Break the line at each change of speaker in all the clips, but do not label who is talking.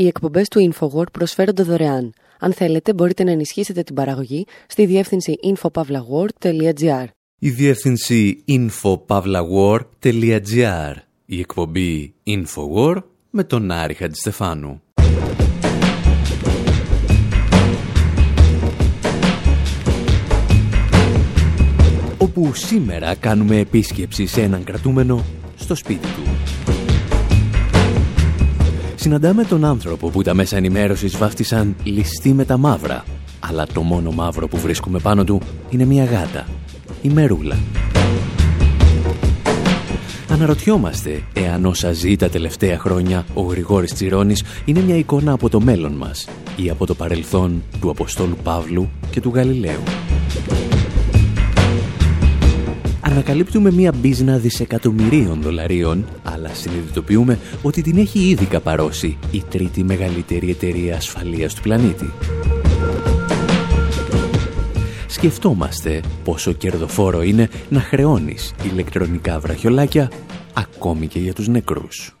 Οι εκπομπές του InfoWord προσφέρονται δωρεάν. Αν θέλετε, μπορείτε να ενισχύσετε την παραγωγή στη διεύθυνση infopavlagor.gr.
Η διεύθυνση infopavlagor.gr. Η εκπομπή InfoWord με τον Άρη Χατζηστεφάνου. Όπου σήμερα κάνουμε επίσκεψη σε έναν κρατούμενο στο σπίτι του. Συναντάμε τον άνθρωπο που τα μέσα ενημέρωσης βάφτισαν ληστή με τα μαύρα. Αλλά το μόνο μαύρο που βρίσκουμε πάνω του είναι μια γάτα. Η Μερούλα. Αναρωτιόμαστε εάν όσα ζει τα τελευταία χρόνια ο Γρηγόρης Τσιρόνης είναι μια εικόνα από το μέλλον μας ή από το παρελθόν του Αποστόλου Παύλου και του Γαλιλαίου ανακαλύπτουμε μία μπίζνα δισεκατομμυρίων δολαρίων, αλλά συνειδητοποιούμε ότι την έχει ήδη καπαρώσει η τρίτη μεγαλύτερη εταιρεία ασφαλείας του πλανήτη. Σκεφτόμαστε πόσο κερδοφόρο είναι να χρεώνεις ηλεκτρονικά βραχιολάκια ακόμη και για τους νεκρούς.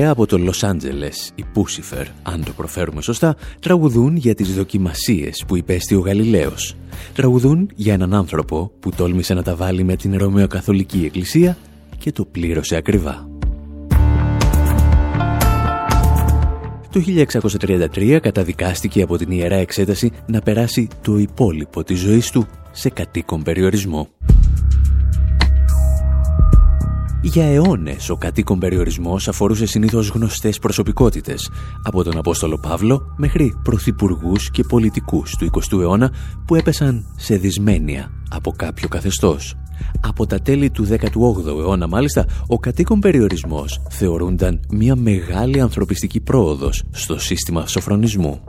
Παρέα από το Λος Άντζελες, οι Πούσιφερ, αν το προφέρουμε σωστά, τραγουδούν για τις δοκιμασίες που υπέστη ο Γαλιλαίος. Τραγουδούν για έναν άνθρωπο που τόλμησε να τα βάλει με την Ρωμαιοκαθολική Εκκλησία και το πλήρωσε ακριβά. Το 1633 καταδικάστηκε από την Ιερά Εξέταση να περάσει το υπόλοιπο της ζωής του σε κατοίκον περιορισμό. Για αιώνες ο κατοίκον περιορισμός αφορούσε συνήθως γνωστές προσωπικότητες, από τον Απόστολο Παύλο μέχρι πρωθυπουργούς και πολιτικούς του 20ου αιώνα που έπεσαν σε δυσμένεια από κάποιο καθεστώς. Από τα τέλη του 18ου αιώνα μάλιστα, ο κατοίκον περιορισμός θεωρούνταν μια μεγάλη ανθρωπιστική πρόοδος στο σύστημα σοφρονισμού.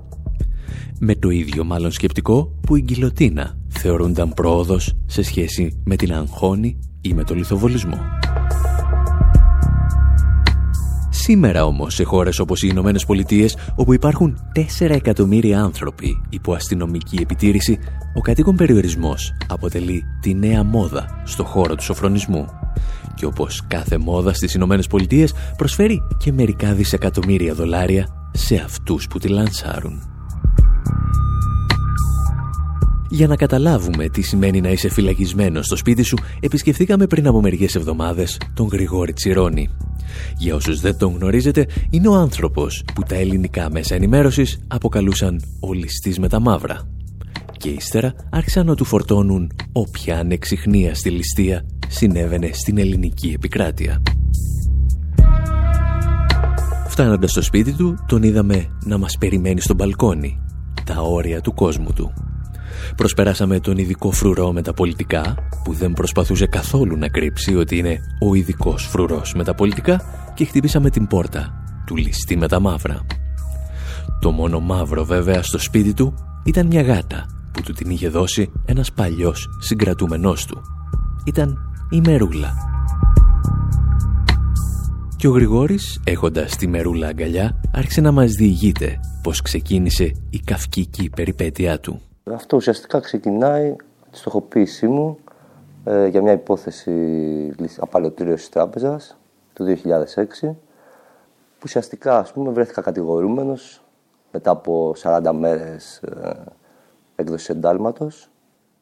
Με το ίδιο μάλλον σκεπτικό που η γκυλοτίνα θεωρούνταν πρόοδος σε σχέση με την αγχώνη ή με το λιθοβολισμό. Σήμερα όμως σε χώρες όπως οι Ηνωμένες Πολιτείες, όπου υπάρχουν 4 εκατομμύρια άνθρωποι υπό αστυνομική επιτήρηση, ο κατοίκον περιορισμός αποτελεί τη νέα μόδα στο χώρο του σοφρονισμού. Και όπως κάθε μόδα στις Ηνωμένες Πολιτείες προσφέρει και μερικά δισεκατομμύρια δολάρια σε αυτούς που τη λανσάρουν. Για να καταλάβουμε τι σημαίνει να είσαι φυλακισμένος στο σπίτι σου, επισκεφθήκαμε πριν από μερικές εβδομάδες τον Γρηγόρη Τσιρόνη. Για όσους δεν τον γνωρίζετε, είναι ο άνθρωπος που τα ελληνικά μέσα ενημέρωσης αποκαλούσαν «ο ληστής με τα μαύρα». Και ύστερα άρχισαν να του φορτώνουν όποια ανεξιχνία στη ληστεία συνέβαινε στην ελληνική επικράτεια. Φτάνοντας στο σπίτι του, τον είδαμε να μας περιμένει στο μπαλκόνι, τα όρια του κόσμου του. Προσπεράσαμε τον ειδικό φρουρό με τα πολιτικά, που δεν προσπαθούσε καθόλου να κρύψει ότι είναι ο ειδικός φρουρός με τα πολιτικά και χτυπήσαμε την πόρτα του ληστή με τα μαύρα. Το μόνο μαύρο βέβαια στο σπίτι του ήταν μια γάτα που του την είχε δώσει ένας παλιός συγκρατούμενός του. Ήταν η Μερούλα. Και ο Γρηγόρης, έχοντας τη Μερούλα αγκαλιά, άρχισε να μας διηγείται πως ξεκίνησε η καυκική περιπέτειά του.
Αυτό ουσιαστικά ξεκινάει τη στοχοποίησή μου ε, για μια υπόθεση απαλωτήριωσης τράπεζας το 2006 που ουσιαστικά ας πούμε βρέθηκα κατηγορούμενος μετά από 40 μέρες ε, έκδοσης εντάλματος.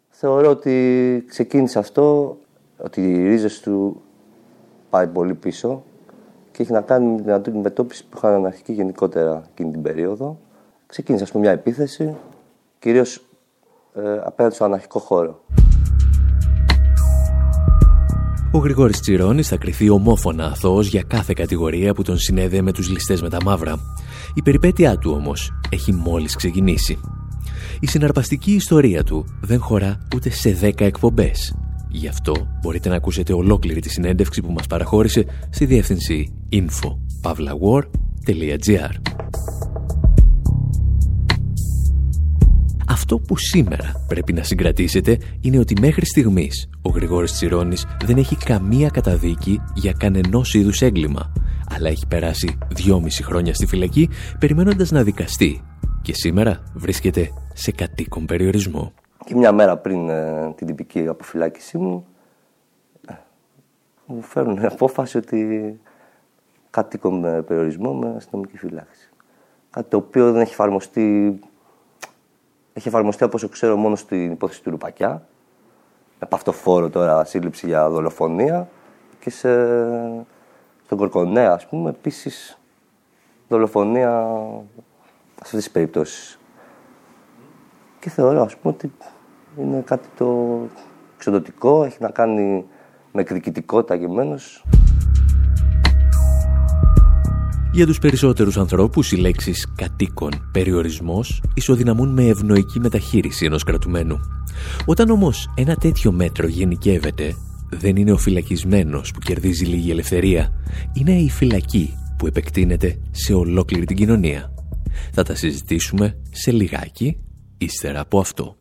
Θεωρώ ότι ξεκίνησε αυτό, ότι οι ρίζες του πάει πολύ πίσω και έχει να κάνει με την αντιμετώπισης που είχαν αρχική γενικότερα εκείνη την περίοδο. Ξεκίνησε ας πούμε μια επίθεση, κυρίως ε, απέναντι στον αναρχικό χώρο.
Ο Γρηγόρης Τσιρόνης θα κρυθεί ομόφωνα αθώος για κάθε κατηγορία που τον συνέδεε με τους ληστές με τα μαύρα. Η περιπέτειά του όμως έχει μόλις ξεκινήσει. Η συναρπαστική ιστορία του δεν χωρά ούτε σε 10 εκπομπές. Γι' αυτό μπορείτε να ακούσετε ολόκληρη τη συνέντευξη που μας παραχώρησε στη διεύθυνση info.pavlawar.gr Αυτό που σήμερα πρέπει να συγκρατήσετε είναι ότι μέχρι στιγμής ο Γρηγόρης Τσιρόνης δεν έχει καμία καταδίκη για κανενός είδους έγκλημα, αλλά έχει περάσει δυόμιση χρόνια στη φυλακή περιμένοντας να δικαστεί και σήμερα βρίσκεται σε κατοίκον περιορισμό.
Και μια μέρα πριν ε, την τυπική αποφυλάκησή μου ε, μου φέρνουν απόφαση ότι κατοίκον με περιορισμό με αστυνομική φυλάξη. Κάτι το οποίο δεν έχει εφαρμοστεί έχει εφαρμοστεί όπως ξέρω μόνο στην υπόθεση του Ρουπακιά. Με φόρο τώρα σύλληψη για δολοφονία και σε... στον Κορκονέα, ας πούμε, επίσης δολοφονία σε αυτές τις περιπτώσεις. Και θεωρώ, ας πούμε, ότι είναι κάτι το εξοδοτικό, έχει να κάνει με εκδικητικότητα και
Για τους περισσότερους ανθρώπους οι λέξεις κατοίκον, περιορισμός ισοδυναμούν με ευνοϊκή μεταχείριση ενός κρατουμένου. Όταν όμως ένα τέτοιο μέτρο γενικεύεται, δεν είναι ο φυλακισμένος που κερδίζει λίγη ελευθερία, είναι η φυλακή που επεκτείνεται σε ολόκληρη την κοινωνία. Θα τα συζητήσουμε σε λιγάκι, ύστερα από αυτό.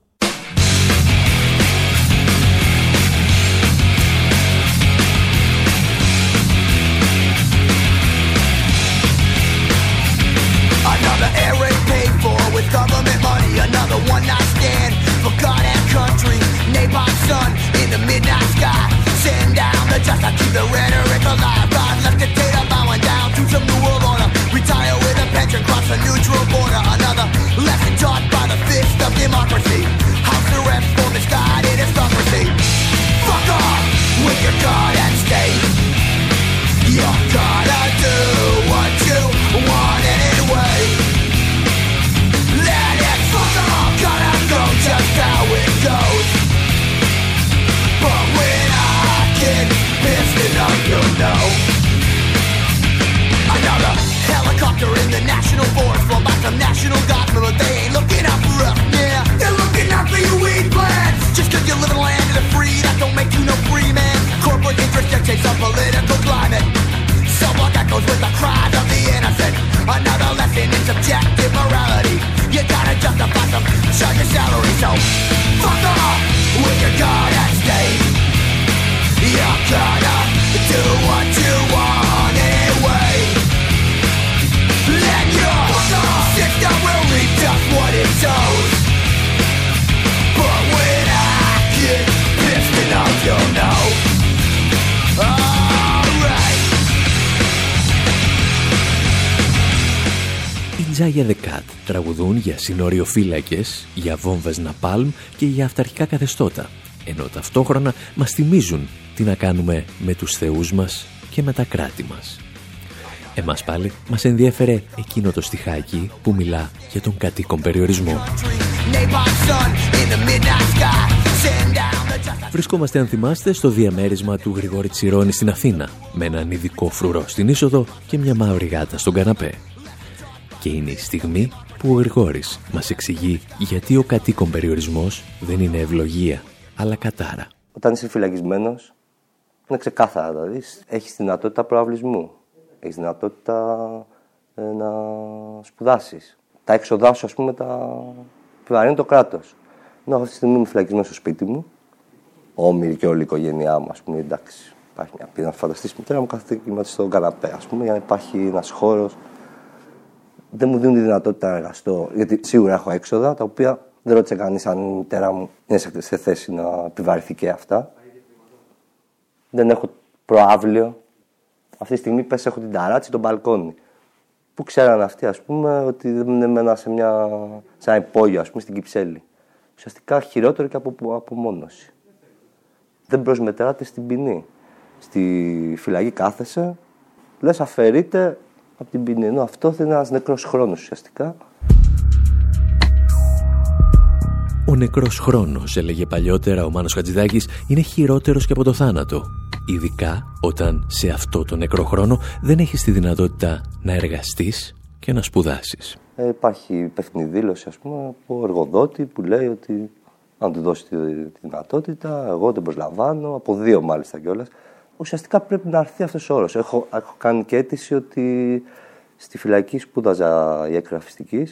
To the rhetoric. God left bowing down to some new order. Retire with a pension, cross a neutral border.
Συνοριοφύλακες, για βόμβες Ναπάλμ και για αυταρχικά καθεστώτα, ενώ ταυτόχρονα μας θυμίζουν τι να κάνουμε με τους θεούς μας και με τα κράτη μας. Εμάς πάλι μας ενδιέφερε εκείνο το στιχάκι που μιλά για τον κατοίκον περιορισμό. Βρισκόμαστε, αν θυμάστε, στο διαμέρισμα του Γρηγόρη Τσιρόνη στην Αθήνα, με έναν ειδικό φρουρό στην είσοδο και μια μαύρη γάτα στον καναπέ. Και είναι η στιγμή που ο Γρηγόρης μας εξηγεί γιατί ο κατοίκον περιορισμός δεν είναι ευλογία, αλλά κατάρα.
Όταν είσαι φυλακισμένος, είναι ξεκάθαρα δηλαδή. Έχεις δυνατότητα προαυλισμού. Έχεις δυνατότητα ε, να σπουδάσεις. Τα έξοδά σου, ας πούμε, τα επιβαρύνει το κράτος. Ενώ αυτή τη στιγμή είμαι φυλακισμένος στο σπίτι μου, όμοιροι και όλη η οικογένειά μου, ας πούμε, εντάξει. Υπάρχει μια πίνα, φανταστείς η μητέρα μου κάθεται και στον καναπέ, ας πούμε, για να υπάρχει ένας χώρος. Δεν μου δίνουν τη δυνατότητα να εργαστώ, γιατί σίγουρα έχω έξοδα τα οποία δεν ρώτησε κανείς αν η μητέρα μου είναι σε θέση να επιβαρυνθεί και αυτά. Δεν έχω προάβλιο. Αυτή τη στιγμή πες έχω την ταράτση, τον μπαλκόνι. Πού ξέραν αυτοί, ας πούμε, ότι δεν έμενα σε, μια, σε ένα υπόγειο, ας πούμε, στην Κυψέλη. Ουσιαστικά χειρότερο και από απομόνωση. Δεν προσμετράτε στην ποινή. Στη φυλακή κάθεσαι, λες αφαιρείται από την ποινή. Ενώ αυτό είναι ένας νεκρός χρόνος ουσιαστικά.
Ο νεκρός χρόνος, έλεγε παλιότερα ο Μάνος Χατζηδάκης, είναι χειρότερος και από το θάνατο. Ειδικά όταν σε αυτό το νεκρό χρόνο δεν έχεις τη δυνατότητα να εργαστείς και να σπουδάσεις.
Ε, υπάρχει υπεύθυνη δήλωση, ας πούμε, από εργοδότη που λέει ότι αν του δώσει τη, δυνατότητα, εγώ δεν προσλαμβάνω, από δύο μάλιστα κιόλας. Ουσιαστικά πρέπει να έρθει αυτός ο όρος. Έχω, έχω κάνει και αίτηση ότι στη φυλακή σπούδαζα η εκγραφιστική.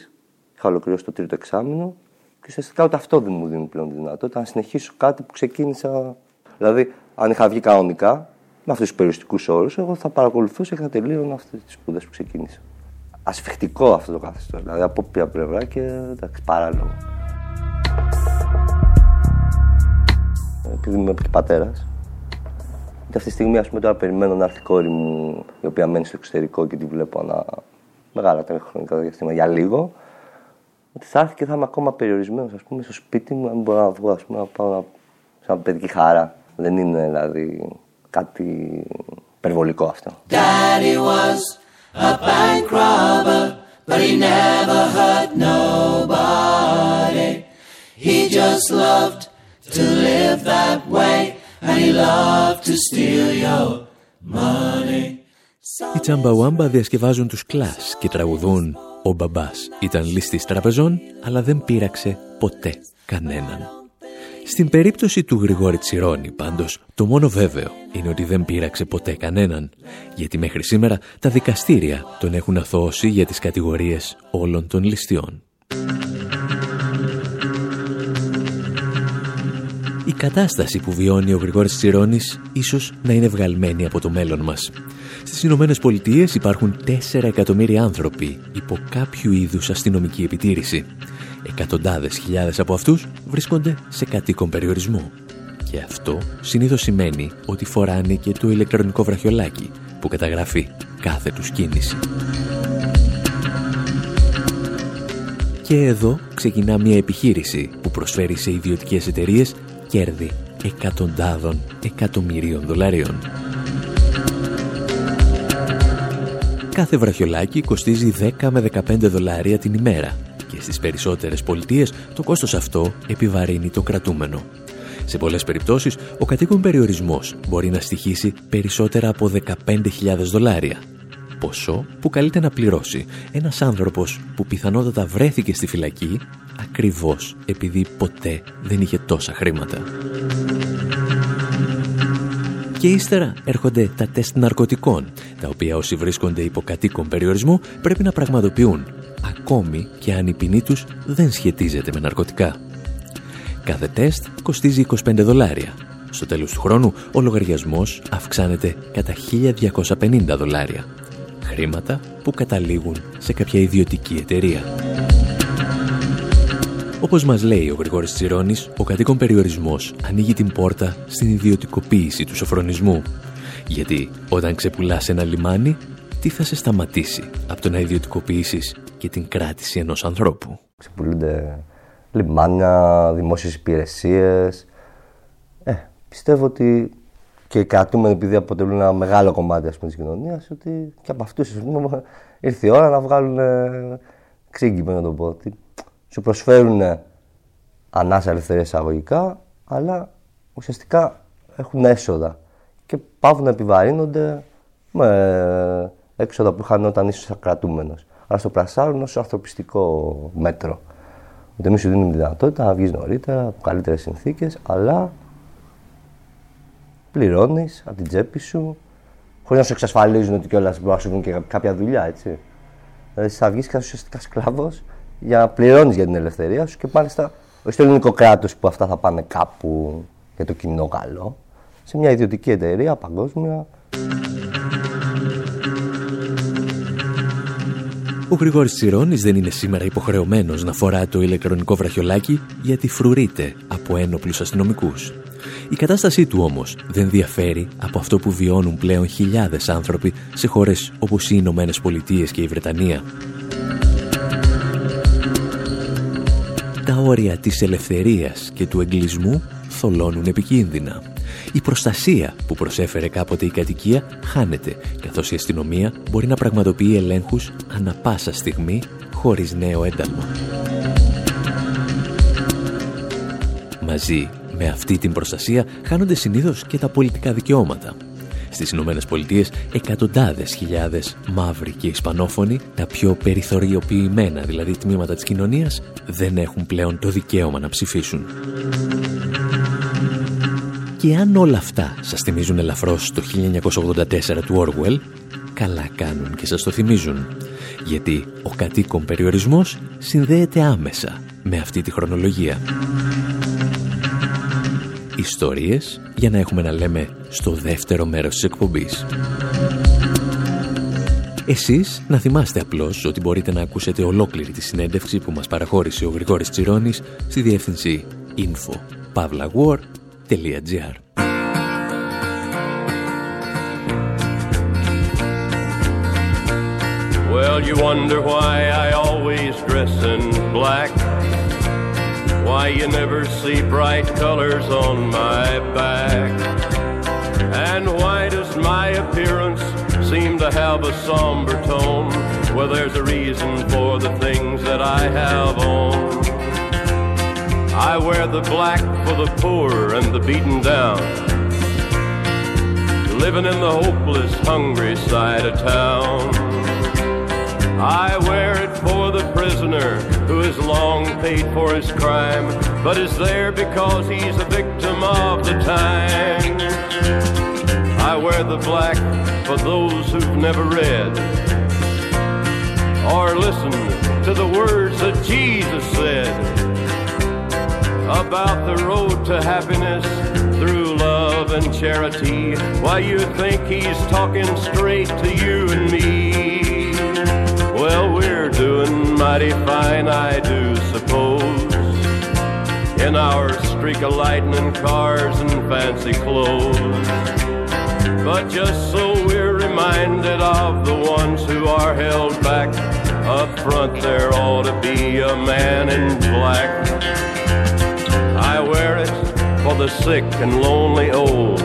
Είχα ολοκληρώσει το τρίτο εξάμεινο και ουσιαστικά ούτε αυτό δεν μου δίνει πλέον τη δυνατότητα να συνεχίσω κάτι που ξεκίνησα. Δηλαδή, αν είχα βγει κανονικά, με αυτούς τους περιοριστικούς όρους, εγώ θα παρακολουθούσα και θα τελείωνα αυτές τις σπουδέ που ξεκίνησα. Ασφιχτικό αυτό το καθεστώς. Δηλαδή, από ποια πλευρά και εντάξει, παράλογο. Επειδή είμαι και πατέρας, και αυτή τη στιγμή, ας πούμε, τώρα περιμένω να έρθει η κόρη μου, η οποία μένει στο εξωτερικό και τη βλέπω ένα μεγάλα χρονικά διαστήματα για λίγο ότι θα έρθει και θα είμαι ακόμα περιορισμένος, ας πούμε, στο σπίτι μου, αν μπορώ να βγω, ας πούμε, να πάω να... σαν παιδική χαρά. Δεν είναι δηλαδή κάτι υπερβολικό αυτό. Daddy was a bank robber, but he never hurt nobody. He just loved to live that way, and he loved to steal your money. Οι Τσαμπαουάμπα διασκευάζουν τους κλάς και τραγουδούν ο μπαμπάς ήταν λίστης τραπεζών, αλλά δεν πείραξε ποτέ κανέναν. Στην περίπτωση του Γρηγόρη Τσιρόνη, πάντως, το μόνο βέβαιο είναι ότι δεν πείραξε ποτέ κανέναν, γιατί μέχρι σήμερα τα δικαστήρια τον έχουν αθώσει για τις κατηγορίες όλων των ληστειών. Η κατάσταση που βιώνει ο Γρηγόρης Τσιρόνης ίσως να είναι βγαλμένη από το μέλλον μας. Στις Ηνωμένες Πολιτείες υπάρχουν 4 εκατομμύρια άνθρωποι υπό κάποιο είδους αστυνομική επιτήρηση. Εκατοντάδες χιλιάδες από αυτούς βρίσκονται σε κατοίκον περιορισμό. Και αυτό συνήθως σημαίνει ότι φοράνε και το ηλεκτρονικό βραχιολάκι που καταγράφει κάθε τους κίνηση. Και εδώ ξεκινά μια επιχείρηση που προσφέρει σε ιδιωτικές εταιρείες κέρδη εκατοντάδων εκατομμυρίων δολαρίων. Κάθε βραχιολάκι κοστίζει 10 με 15 δολάρια την ημέρα και στις περισσότερες πολιτείες το κόστος αυτό επιβαρύνει το κρατούμενο. Σε πολλές περιπτώσεις, ο κατοίκον περιορισμός μπορεί να στοιχήσει περισσότερα από 15.000 δολάρια. Ποσό που καλείται να πληρώσει ένας άνθρωπος που πιθανότατα βρέθηκε στη φυλακή ακριβώς επειδή ποτέ δεν είχε τόσα χρήματα. Και ύστερα έρχονται τα τεστ ναρκωτικών, τα οποία όσοι βρίσκονται υπό κατοίκον περιορισμό πρέπει να πραγματοποιούν, ακόμη και αν η ποινή τους δεν σχετίζεται με ναρκωτικά. Κάθε τεστ κοστίζει 25 δολάρια. Στο τέλος του χρόνου, ο λογαριασμός αυξάνεται κατά 1250 δολάρια. Χρήματα που καταλήγουν σε κάποια ιδιωτική εταιρεία. Όπως μας λέει ο Γρηγόρης Τσιρόνης, ο κατοίκον περιορισμός ανοίγει την πόρτα στην ιδιωτικοποίηση του σοφρονισμού. Γιατί όταν ξεπουλάς ένα λιμάνι, τι θα σε σταματήσει από το να ιδιωτικοποιήσεις
και την κράτηση ενός ανθρώπου;
Ξεπουλούνται λιμάνια, δημόσιες υπηρεσίες. Ε, πιστεύω ότι και οι κρατούμενοι, επειδή αποτελούν ένα μεγάλο κομμάτι ας πούμε, της κοινωνίας, ότι και από αυτούς πούμε, ήρθε η ώρα να βγάλουν ξύγκι, να το πω. Ότι σου προσφέρουν ανάσα ελευθερία εισαγωγικά, αλλά ουσιαστικά έχουν έσοδα και πάβουν να επιβαρύνονται με έξοδα που είχαν όταν ήσουν κρατούμενος. Αλλά στο πρασάρουν ως ανθρωπιστικό μέτρο. Ότι εμείς σου δίνουμε τη δυνατότητα να βγεις νωρίτερα, από καλύτερες συνθήκες, αλλά πληρώνεις από την τσέπη σου, χωρίς να σου εξασφαλίζουν ότι κιόλας μπορεί να σου βγουν και κάποια δουλειά, έτσι. Δηλαδή θα βγεις και ουσιαστικά σκλάβος για να πληρώνεις για την ελευθερία σου και μάλιστα όχι στο ελληνικό κράτος που αυτά θα πάνε κάπου για το κοινό καλό, σε μια ιδιωτική εταιρεία παγκόσμια.
Ο Γρηγόρης Τσιρόνης δεν είναι σήμερα υποχρεωμένος να φορά το ηλεκτρονικό βραχιολάκι γιατί φρουρείται από ένοπλους αστυνομικούς. Η κατάστασή του όμως δεν διαφέρει από αυτό που βιώνουν πλέον χιλιάδες άνθρωποι σε χώρες όπως οι Ηνωμένες Πολιτείες και η Βρετανία. Τα όρια της ελευθερίας και του εγκλισμού θολώνουν επικίνδυνα. Η προστασία που προσέφερε κάποτε η κατοικία χάνεται, καθώς η αστυνομία μπορεί να πραγματοποιεί ελέγχους ανα πάσα στιγμή χωρίς νέο ένταλμα. Μαζί με αυτή την προστασία χάνονται συνήθως και τα πολιτικά δικαιώματα. Στις Ηνωμένες Πολιτείες, εκατοντάδες χιλιάδες μαύροι και ισπανόφωνοι, τα πιο περιθωριοποιημένα δηλαδή τμήματα της κοινωνίας, δεν έχουν πλέον το δικαίωμα να ψηφίσουν. Και αν όλα αυτά σας θυμίζουν ελαφρώς το 1984 του Orwell, καλά κάνουν και σας το θυμίζουν. Γιατί ο κατοίκον περιορισμός συνδέεται άμεσα με αυτή τη χρονολογία. Ιστορίες για να έχουμε να λέμε στο δεύτερο μέρος της εκπομπής. Εσείς να θυμάστε απλώς ότι μπορείτε να ακούσετε ολόκληρη τη συνέντευξη που μας παραχώρησε ο Γρηγόρης Τσιρόνης στη διεύθυνση info.pavlawar.gr
Well, you wonder why I always dress in black Why you never see bright colors on my back? And why does my appearance seem to have a somber tone? Well, there's a reason for the things that I have on. I wear the black for the poor and the beaten down. Living in the hopeless, hungry side of town. I wear it for the prisoner who has long paid for his crime, but is there because he's a victim of the time. I wear the black for those who've never read or listened to the words that Jesus said about the road to happiness through love and charity. Why you think he's talking straight to you and me? Well, we're mighty fine, I do suppose. In our streak of lightning cars and fancy clothes. But just so we're reminded of the ones who are held back, up front there ought to be a man in black. I wear it for the sick and lonely old.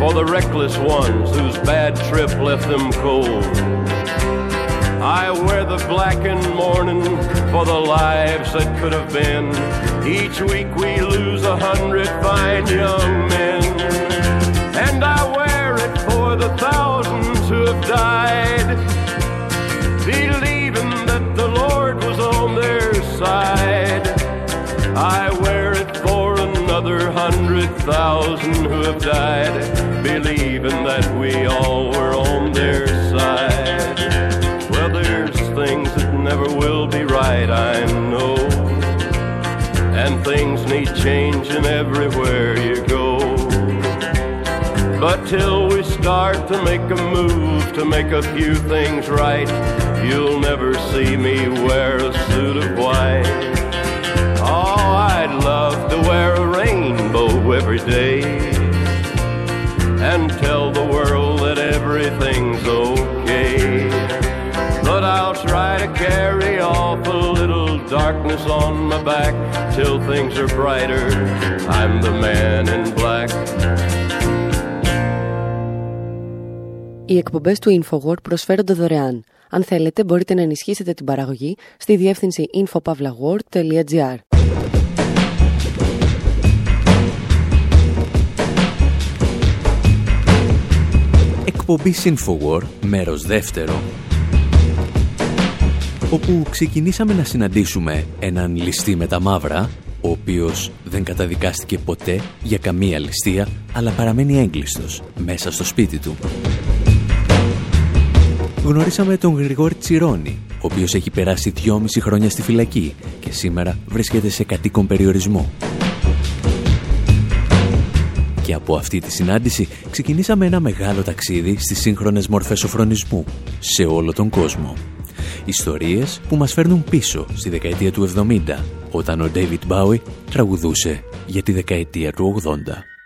For the reckless ones whose bad trip left them cold I wear black in mourning for the lives that could have been. Each week we lose a hundred fine young men. And I wear it for the thousands who have died, believing that the Lord was on their side. I wear it for another hundred thousand who have died, believing that we all were on their side never will be right, I know. And things need changing everywhere you go. But till we start to make a move to make a few things right, you'll never see me wear a suit of white. Oh, I'd love to wear a rainbow every day and tell the world that everything's okay. Back till things are brighter. I'm the man in black.
Οι εκπομπές του InfoWord προσφέρονται δωρεάν. Αν θέλετε μπορείτε να ενισχύσετε την παραγωγή στη διεύθυνση infopavlagor.gr
Εκπομπή InfoWord, μέρος δεύτερο όπου ξεκινήσαμε να συναντήσουμε έναν ληστή με τα μαύρα, ο οποίος δεν καταδικάστηκε ποτέ για καμία ληστεία, αλλά παραμένει έγκλειστος μέσα στο σπίτι του. Γνωρίσαμε τον Γρηγόρη Τσιρόνη, ο οποίος έχει περάσει δυόμιση χρόνια στη φυλακή και σήμερα βρίσκεται σε κατοίκον περιορισμό. Και από αυτή τη συνάντηση ξεκινήσαμε ένα μεγάλο ταξίδι στις σύγχρονες μορφές σοφρονισμού σε όλο τον κόσμο. Ιστορίες που μας φέρνουν πίσω στη δεκαετία του 70, όταν ο David Bowie τραγουδούσε για τη δεκαετία του 80.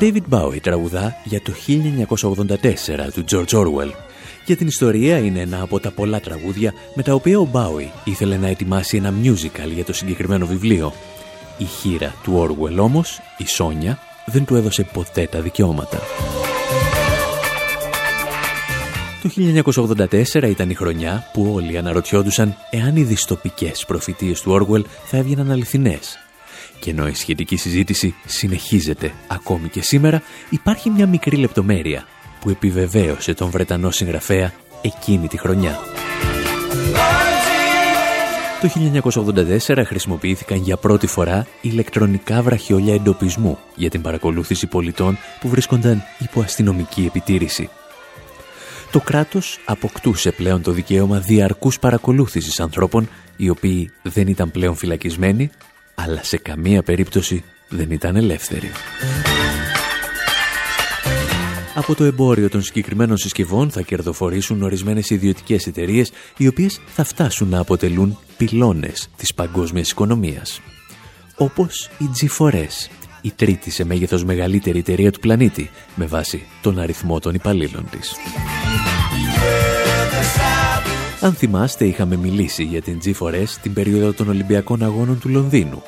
David Bowie τραγουδά για το 1984 του George Orwell. Για την ιστορία είναι ένα από τα πολλά τραγούδια με τα οποία ο Bowie ήθελε να ετοιμάσει ένα musical για το συγκεκριμένο βιβλίο. Η χείρα του Orwell όμως, η Σόνια, δεν του έδωσε ποτέ τα δικαιώματα. Το 1984 ήταν η χρονιά που όλοι αναρωτιόντουσαν εάν οι διστοπικές προφητείες του Orwell θα έβγαιναν αληθινές και ενώ η σχετική συζήτηση συνεχίζεται ακόμη και σήμερα, υπάρχει μια μικρή λεπτομέρεια που επιβεβαίωσε τον Βρετανό συγγραφέα εκείνη τη χρονιά. Το 1984 χρησιμοποιήθηκαν για πρώτη φορά ηλεκτρονικά βραχιόλια εντοπισμού για την παρακολούθηση πολιτών που βρίσκονταν υπό αστυνομική επιτήρηση. Το κράτος αποκτούσε πλέον το δικαίωμα διαρκούς παρακολούθησης ανθρώπων οι οποίοι δεν ήταν πλέον φυλακισμένοι αλλά σε καμία περίπτωση δεν ήταν ελεύθεροι. Από το εμπόριο των συγκεκριμένων συσκευών θα κερδοφορήσουν ορισμένες ιδιωτικές εταιρείες οι οποίες θα φτάσουν να αποτελούν πυλώνες της παγκόσμιας οικονομίας. Όπως η G4S, η τρίτη σε μέγεθος μεγαλύτερη εταιρεία του πλανήτη, με βάση τον αριθμό των υπαλλήλων της. Αν θυμάστε είχαμε μιλήσει για την G4S την περίοδο των Ολυμπιακών Αγώνων του Λονδίνου.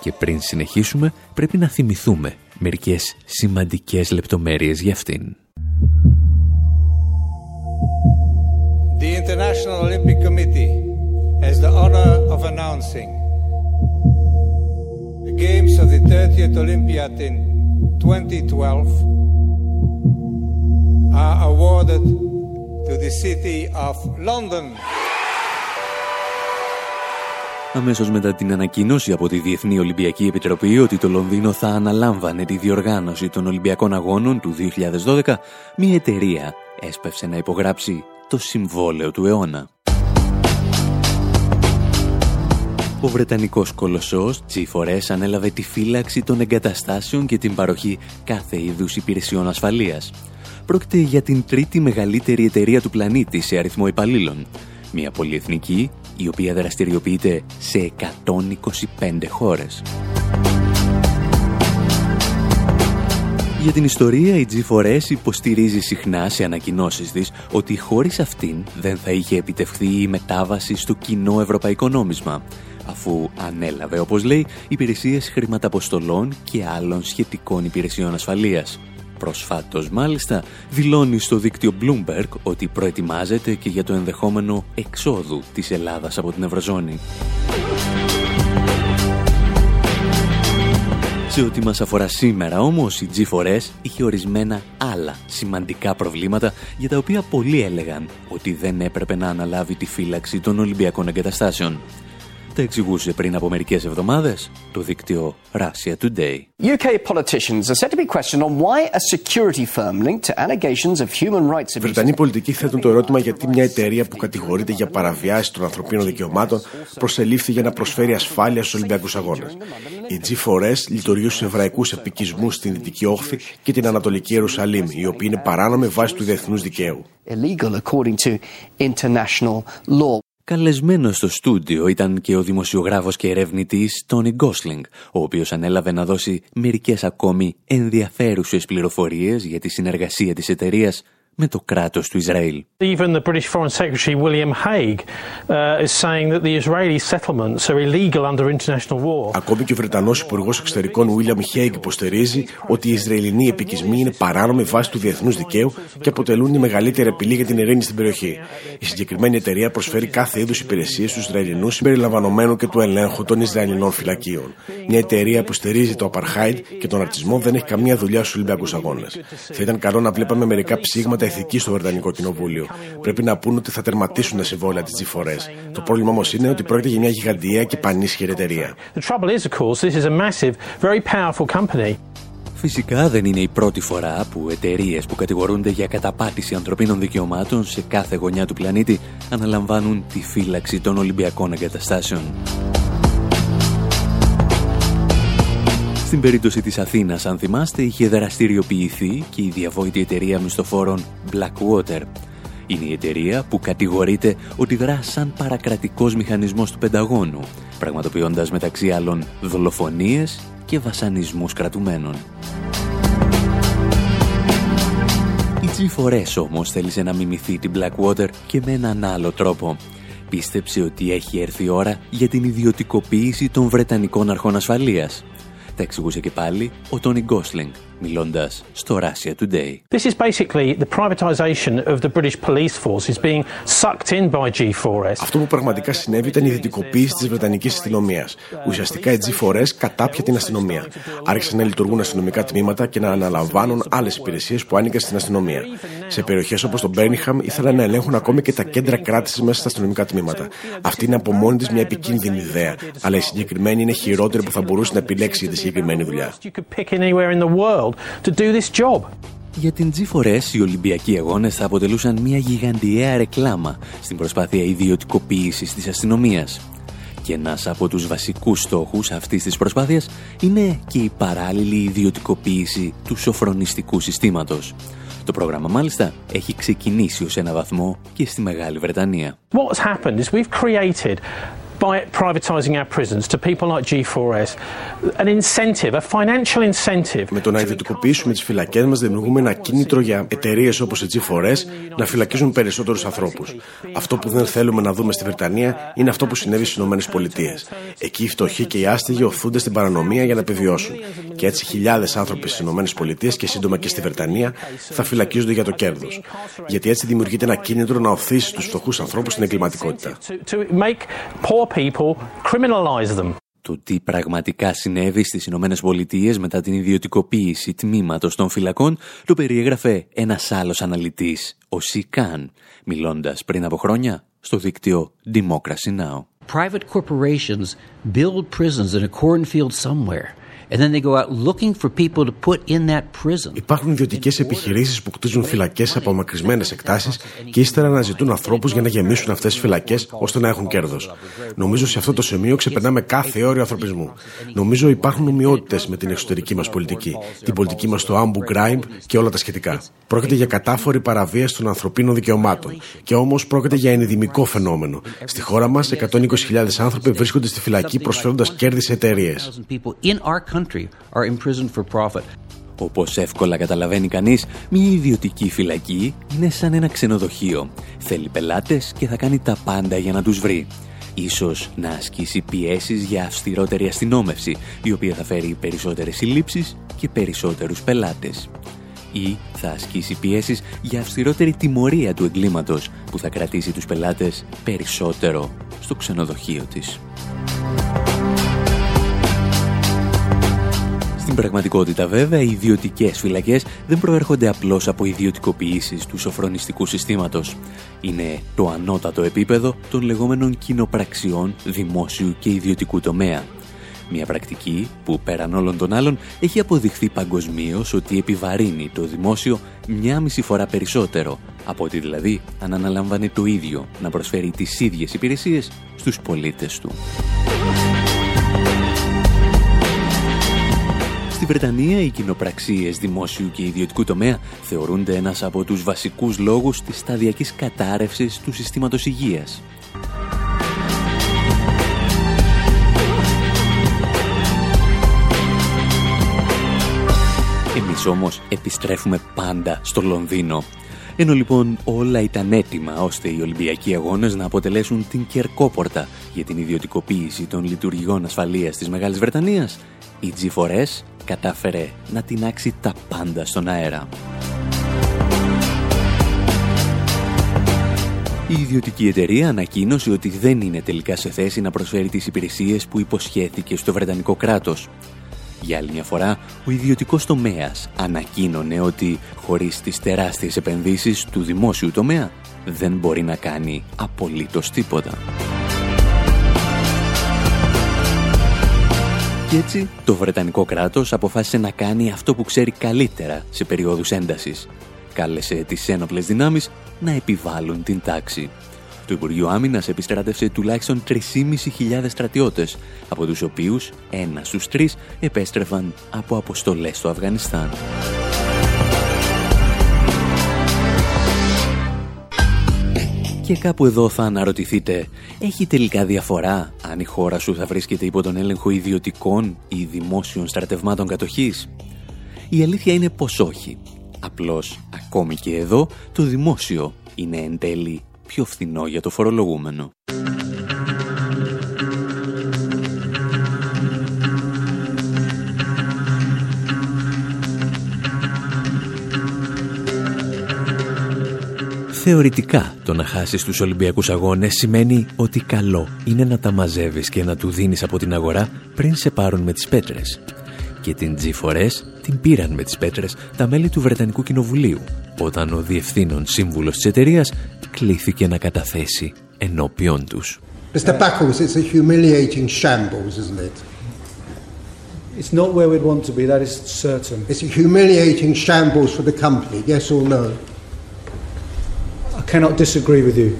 Και πριν συνεχίσουμε πρέπει να θυμηθούμε μερικές σημαντικές λεπτομέρειες για αυτήν.
The International Olympic Committee has the honor of announcing the games of the 30th Olympiad in 2012 are awarded to the city of London.
Αμέσως μετά την ανακοίνωση από τη Διεθνή Ολυμπιακή Επιτροπή ότι το Λονδίνο θα αναλάμβανε τη διοργάνωση των Ολυμπιακών Αγώνων του 2012, μια εταιρεία έσπευσε να υπογράψει το συμβόλαιο του αιώνα. Ο Βρετανικός κολοσσός G4S ανέλαβε τη φύλαξη των εγκαταστάσεων και την παροχή κάθε είδους υπηρεσιών ασφαλείας. Πρόκειται για την τρίτη μεγαλύτερη εταιρεία του πλανήτη σε αριθμό υπαλλήλων. Μια πολυεθνική η οποία δραστηριοποιείται σε 125 χώρες. Για την ιστορία, η G4S υποστηρίζει συχνά σε ανακοινώσεις της ότι χωρίς αυτήν δεν θα είχε επιτευχθεί η μετάβαση στο κοινό ευρωπαϊκό νόμισμα, αφού ανέλαβε, όπως λέει, υπηρεσίες χρηματαποστολών και άλλων σχετικών υπηρεσιών ασφαλείας. Προσφάτως μάλιστα δηλώνει στο δίκτυο Bloomberg ότι προετοιμάζεται και για το ενδεχόμενο εξόδου της Ελλάδας από την Ευρωζώνη. Σε ό,τι μας αφορά σήμερα όμως η G4S είχε ορισμένα άλλα σημαντικά προβλήματα για τα οποία πολλοί έλεγαν ότι δεν έπρεπε να αναλάβει τη φύλαξη των Ολυμπιακών εγκαταστάσεων τα εξηγούσε πριν από μερικές εβδομάδες το δίκτυο Russia Today.
UK politicians are said to be questioned on why a security firm linked to allegations of human rights
abuses. Βρετανοί πολιτικοί θέτουν το ερώτημα γιατί μια εταιρεία που κατηγορείται για παραβιάσεις των ανθρωπίνων δικαιωμάτων προσελήφθη για να προσφέρει ασφάλεια στους Ολυμπιακούς Αγώνες. Η G4S λειτουργεί στους εβραϊκούς επικισμούς στην Δυτική Όχθη και την Ανατολική Ιερουσαλήμ, οι οποίοι είναι παράνομοι βάσει του διεθνούς δικαίου.
Illegal according to international law.
Καλεσμένος στο στούντιο ήταν και ο δημοσιογράφος και ερευνητής Τόνι Γκόσλινγκ, ο οποίος ανέλαβε να δώσει μερικές ακόμη ενδιαφέρουσες πληροφορίες για τη συνεργασία της εταιρείας με το κράτος του Ισραήλ.
Even the British Foreign Secretary William Hague uh, is saying that the Israeli settlements are illegal under international law.
Ακόμη και ο Βρετανός Υπουργός Εξωτερικών William Hague υποστηρίζει ότι οι Ισραηλινοί επικισμοί είναι παράνομοι βάσει του διεθνούς δικαίου και αποτελούν η μεγαλύτερη απειλή για την ειρήνη στην περιοχή. Η συγκεκριμένη εταιρεία προσφέρει κάθε είδους υπηρεσίες στους Ισραηλινούς συμπεριλαμβανομένου και του ελέγχου των Ισραηλινών φυλακίων. Μια εταιρεία που στηρίζει το apartheid και τον ρατσισμό δεν έχει καμία δουλειά στους Ολυμπιακούς Αγώνες. Θα ήταν καλό να βλέπαμε μερικά ψήγματα ηθική στο Βρετανικό Κοινοβούλιο. Πρέπει να πούν ότι θα τερματίσουν τα συμβόλαια της G4S. Το πρόβλημα όμως είναι ότι πρόκειται για μια γιγαντιαία και πανίσχυρη εταιρεία.
Φυσικά δεν είναι η πρώτη φορά που εταιρείες που κατηγορούνται για καταπάτηση ανθρωπίνων δικαιωμάτων σε κάθε γωνιά του πλανήτη αναλαμβάνουν τη φύλαξη των Ολυμπιακών εγκαταστάσεων. Στην περίπτωση της Αθήνας, αν θυμάστε, είχε δραστηριοποιηθεί και η διαβόητη εταιρεία μισθοφόρων Blackwater. Είναι η εταιρεία που κατηγορείται ότι δρά σαν παρακρατικός μηχανισμός του Πενταγώνου, πραγματοποιώντας μεταξύ άλλων δολοφονίες και βασανισμούς κρατουμένων. Η G4S όμως θέλησε να μιμηθεί την Blackwater και με έναν άλλο τρόπο. Πίστεψε ότι έχει έρθει η ώρα για την ιδιωτικοποίηση των Βρετανικών αρχών ασφαλείας τα εξηγούσε και πάλι ο Τόνι Γκόσλινγκ, μιλώντας στο Russia Today.
This is basically the privatization of the British police force is being sucked in by G4S.
Αυτό που πραγματικά συνέβη ήταν η δυτικοποίηση της Βρετανικής αστυνομίας. Ουσιαστικά η G4S κατάπια την αστυνομία. Άρχισαν να λειτουργούν αστυνομικά τμήματα και να αναλαμβάνουν άλλες υπηρεσίες που άνοιγαν στην αστυνομία. Σε περιοχές όπως το Μπέρνιχαμ ήθελαν να ελέγχουν ακόμη και τα κέντρα κράτησης μέσα στα αστυνομικά τμήματα. Αυτή είναι από μόνη της μια επικίνδυνη ιδέα, αλλά η συγκεκριμένη είναι χειρότερη που θα μπορούσε να επιλέξει για τη συγκεκριμένη δουλειά.
Για την G4S οι Ολυμπιακοί Αγώνες θα αποτελούσαν μια γιγαντιαία ρεκλάμα στην προσπάθεια ιδιωτικοποίησης της αστυνομίας. Και ένας από τους βασικούς στόχους αυτής της προσπάθειας είναι και η παράλληλη ιδιωτικοποίηση του σοφρονιστικού συστήματος. Το πρόγραμμα μάλιστα έχει ξεκινήσει ως ένα βαθμό και στη Μεγάλη Βρετανία.
What's happened is we've created by privatizing our prisons to people like G4S an incentive, a financial incentive.
Με το να ιδιωτικοποιήσουμε τις φυλακές μας, δημιουργούμε ένα κίνητρο για εταιρείες όπως η G4S να φυλακίζουν περισσότερους ανθρώπους. Αυτό που δεν θέλουμε να δούμε στη Βρετανία είναι αυτό που συνέβη στις ΗΠΑ. Εκεί οι φτωχοί και οι άστιγοι οθούνται στην παρανομία για να επιβιώσουν. Και έτσι χιλιάδες άνθρωποι στις ΗΠΑ και σύντομα και στη Βρετανία θα φυλακίζονται για το κέρδος. Γιατί έτσι δημιουργείται ένα κίνητρο να οθήσει τους φτωχούς ανθρώπους στην εγκληματικότητα.
Το τι πραγματικά συνέβη στις Ηνωμένες Πολιτείες μετά την ιδιωτικοποίηση τμήματος των φυλακών το περιέγραφε ένας άλλος αναλυτής, ο Σικάν, μιλώντας πριν από χρόνια στο δίκτυο Democracy Now!
Private corporations build prisons in a cornfield somewhere. And then they go out looking for people to put in that prison.
Υπάρχουν ιδιωτικές επιχειρήσεις που κτίζουν φυλακές σε απομακρυσμένες εκτάσεις και ύστερα αναζητούν ανθρώπους για να γεμίσουν αυτές τις φυλακές ώστε να έχουν κέρδος. Νομίζω σε αυτό το σημείο ξεπερνάμε κάθε όριο ανθρωπισμού. Νομίζω υπάρχουν ομοιότητε με την εξωτερική μας πολιτική, την πολιτική μας στο Abu Ghraib και όλα τα σχετικά. Πρόκειται για κατάφορη παραβίαση των ανθρωπίνων δικαιωμάτων. Και όμως πρόκειται για ενδημικό φαινόμενο. Στη χώρα μας, 120.000 άνθρωποι βρίσκονται στη φυλακή προσφέροντας κέρδη σε εταιρείες.
Όπως εύκολα καταλαβαίνει κανείς, μια ιδιωτική φυλακή είναι σαν ένα ξενοδοχείο. Θέλει πελάτες και θα κάνει τα πάντα για να τους βρει. Ίσως να ασκήσει πιέσεις για αυστηρότερη αστυνόμευση, η οποία θα φέρει περισσότερες συλλήψεις και περισσότερους πελάτες. Ή θα ασκήσει πιέσεις για αυστηρότερη τιμωρία του εγκλήματος, που θα κρατήσει τους πελάτες περισσότερο στο ξενοδοχείο της. Στην πραγματικότητα βέβαια οι ιδιωτικές φυλακές δεν προέρχονται απλώς από ιδιωτικοποιήσεις του σοφρονιστικού συστήματος. Είναι το ανώτατο επίπεδο των λεγόμενων κοινοπραξιών δημόσιου και ιδιωτικού τομέα. Μια πρακτική που πέραν όλων των άλλων έχει αποδειχθεί παγκοσμίως ότι επιβαρύνει το δημόσιο μια μισή φορά περισσότερο από ότι δηλαδή αν αναλάμβανε το ίδιο να προσφέρει τις ίδιες υπηρεσίες στους πολίτες του. Στη Βρετανία, οι κοινοπραξίες δημόσιου και ιδιωτικού τομέα θεωρούνται ένας από τους βασικούς λόγους της σταδιακής κατάρρευσης του συστήματος υγείας. Εμείς όμως επιστρέφουμε πάντα στο Λονδίνο. Ενώ λοιπόν όλα ήταν έτοιμα ώστε οι Ολυμπιακοί Αγώνες να αποτελέσουν την κερκόπορτα για την ιδιωτικοποίηση των λειτουργικών ασφαλείας της Μεγάλης Βρετανίας, η G4S κατάφερε να τεινάξει τα πάντα στον αέρα. Η ιδιωτική εταιρεία ανακοίνωσε ότι δεν είναι τελικά σε θέση να προσφέρει τις υπηρεσίες που υποσχέθηκε στο Βρετανικό κράτος. Για άλλη μια φορά, ο ιδιωτικός τομέας ανακοίνωνε ότι χωρίς τις τεράστιες επενδύσεις του δημόσιου τομέα δεν μπορεί να κάνει απολύτως τίποτα. Και έτσι το Βρετανικό κράτος αποφάσισε να κάνει αυτό που ξέρει καλύτερα σε περίοδους έντασης. Κάλεσε τις ένοπλες δυνάμεις να επιβάλλουν την τάξη. Το Υπουργείο Άμυνας επιστράτευσε τουλάχιστον 3.500 στρατιώτες, από τους οποίους ένας στους τρεις επέστρεφαν από αποστολές στο Αφγανιστάν. Και κάπου εδώ θα αναρωτηθείτε, έχει τελικά διαφορά αν η χώρα σου θα βρίσκεται υπό τον έλεγχο ιδιωτικών ή δημόσιων στρατευμάτων κατοχής; Η αλήθεια είναι πως όχι. Απλώς, ακόμη και εδώ, το δημόσιο είναι εν τέλει πιο φθηνό για το φορολογούμενο. Θεωρητικά το να χάσεις τους Ολυμπιακούς Αγώνες σημαίνει ότι καλό είναι να τα μαζεύεις και να του δίνεις από την αγορά πριν σε πάρουν με τις πέτρες. Και την G4S την πήραν με τις πέτρες τα μέλη του Βρετανικού Κοινοβουλίου όταν ο διευθύνων σύμβουλος της εταιρείας κλήθηκε να καταθέσει ενώπιον τους.
Mr. Buckles, it's a humiliating shambles, isn't it?
It's not where we'd want to be, that is certain.
It's a humiliating shambles for the company, yes or no?
Cannot disagree with you.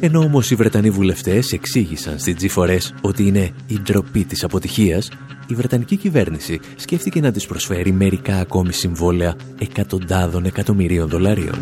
Ενώ όμως οι Βρετανοί βουλευτές εξήγησαν στην G4S ότι είναι η ντροπή της αποτυχίας, η Βρετανική κυβέρνηση σκέφτηκε να της προσφέρει μερικά ακόμη συμβόλαια εκατοντάδων εκατομμυρίων δολαρίων.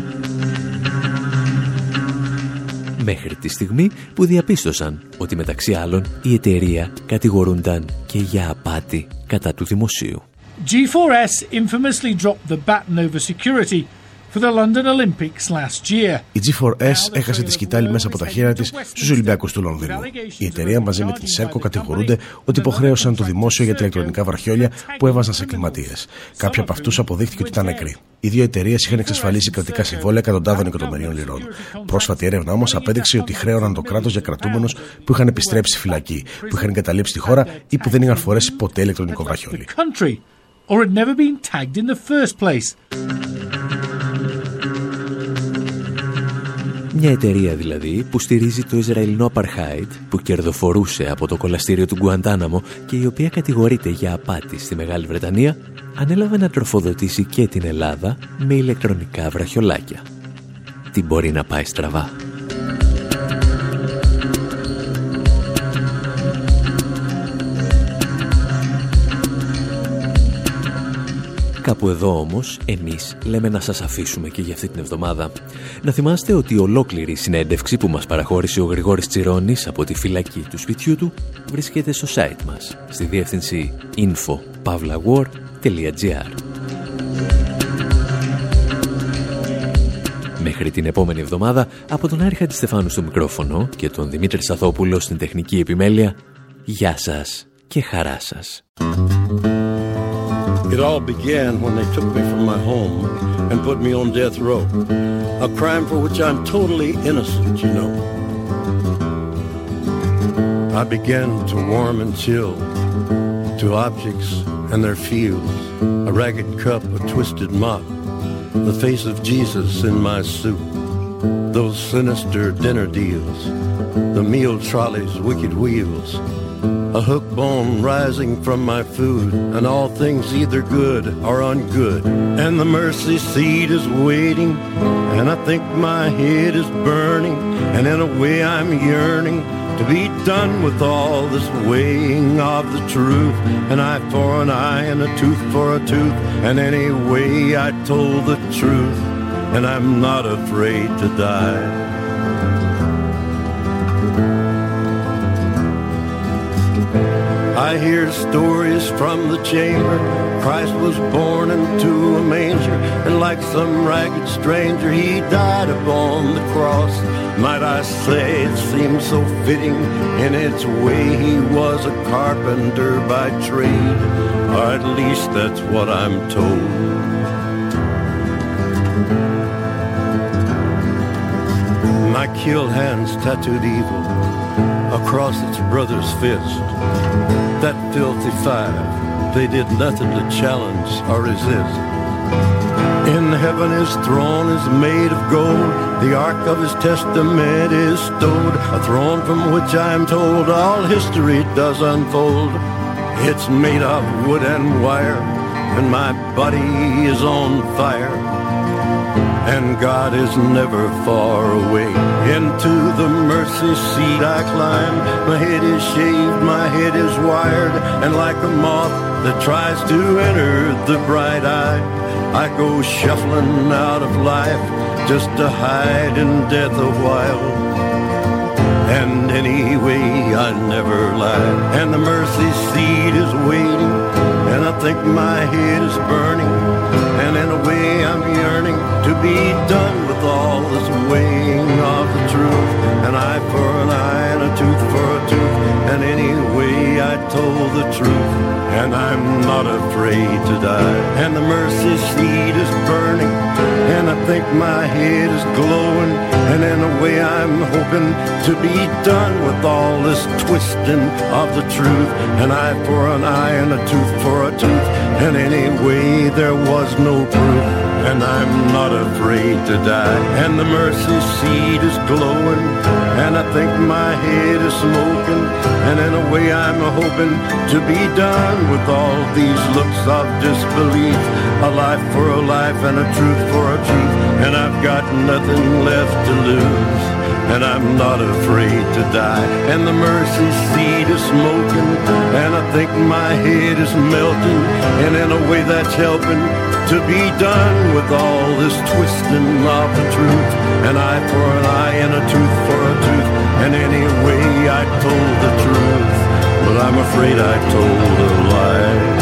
Μέχρι τη στιγμή που διαπίστωσαν ότι μεταξύ άλλων η εταιρεία κατηγορούνταν και για απάτη κατά του δημοσίου.
G4S infamously dropped the baton over security for the London Olympics last year.
Η G4S έχασε τη σκητάλη μέσα από τα χέρια της στους Ολυμπιακούς του Λονδίνου. Η εταιρεία μαζί με την Σέρκο κατηγορούνται ότι υποχρέωσαν το δημόσιο για τα ηλεκτρονικά βραχιόλια που έβαζαν σε κλιματίες. Κάποιοι από αυτούς αποδείχθηκε ότι ήταν νεκροί. Οι δύο εταιρείες είχαν εξασφαλίσει κρατικά συμβόλαια εκατοντάδων εκατομμυρίων λιρών. Πρόσφατη έρευνα όμως απέδειξε ότι χρέωναν το κράτος για κρατούμενους που είχαν επιστρέψει φυλακή, που είχαν εγκαταλείψει τη χώρα ή που δεν είχαν φορέσει ποτέ ηλεκτρονικό βραχιόλι.
Or had never been tagged in the first place.
Μια εταιρεία δηλαδή που στηρίζει το Ισραηλινό Apartheid που κερδοφορούσε από το κολαστήριο του Γκουαντάναμο και η οποία κατηγορείται για απάτη στη Μεγάλη Βρετανία ανέλαβε να τροφοδοτήσει και την Ελλάδα με ηλεκτρονικά βραχιολάκια. Τι μπορεί να πάει στραβά; Κάπου εδώ όμως, εμείς λέμε να σας αφήσουμε και για αυτή την εβδομάδα. Να θυμάστε ότι ολόκληρη συνέντευξη που μας παραχώρησε ο Γρηγόρης Τσιρόνης από τη φυλακή του σπιτιού του βρίσκεται στο site μας, στη διεύθυνση info.pavlawar.gr Μέχρι την επόμενη εβδομάδα, από τον Άρη Στεφάνου στο μικρόφωνο και τον Δημήτρη Σαθόπουλο στην τεχνική επιμέλεια, γεια σας και χαρά σας.
It all began when they took me from my home and put me on death row. A crime for which I'm totally innocent, you know. I began to warm and chill to objects and their fields. A ragged cup, a twisted mop, the face of Jesus in my soup. Those sinister dinner deals, the meal trolley's wicked wheels a hook bone rising from my food, and all things either good or ungood. And the mercy seat is waiting, and I think my head is burning, and in a way I'm yearning to be done with all this weighing of the truth. An eye for an eye and a tooth for a tooth, and anyway I told the truth, and I'm not afraid to die. I hear stories from the chamber. Christ was born into a manger, and like some ragged stranger, he died upon the cross. Might I say it seems so fitting in its way he was a carpenter by trade, or at least that's what I'm told. My kill hands tattooed evil across its brother's fist. That filthy five, they did nothing to challenge or resist. In heaven his throne is made of gold, the ark of his testament is stowed, a throne from which I am told all history does unfold. It's made of wood and wire, and my body is on fire and God is never far away. Into the mercy seat I climb. My head is shaved, my head is wired, and like a moth that tries to enter the bright eye, I go shuffling out of life just to hide in death a while. And anyway, I never lie. And the mercy seat is waiting, and I think my head is burning. And in a way I'm be done with all this weighing of the truth. An eye for an eye and a tooth for a tooth. And anyway I told the truth. And I'm not afraid to die. And the mercy seat is burning. And I think my head is glowing. And in a way I'm hoping to be done with all this twisting of the truth. An eye for an eye and a tooth for a tooth. And anyway there was no proof, and I'm not afraid to die. And the mercy seat is glowing, and I think my head is smoking. And in a way, I'm hoping to be done with all these looks of disbelief. A life for a life, and a truth for a truth, and I've got nothing left to lose and I'm not afraid to die. And the mercy seat is smoking, and I think my head is melting, and in a way that's helping to be done with all this twisting of the truth. An eye for an eye and a tooth for a tooth, and anyway I told the truth, but I'm afraid I told a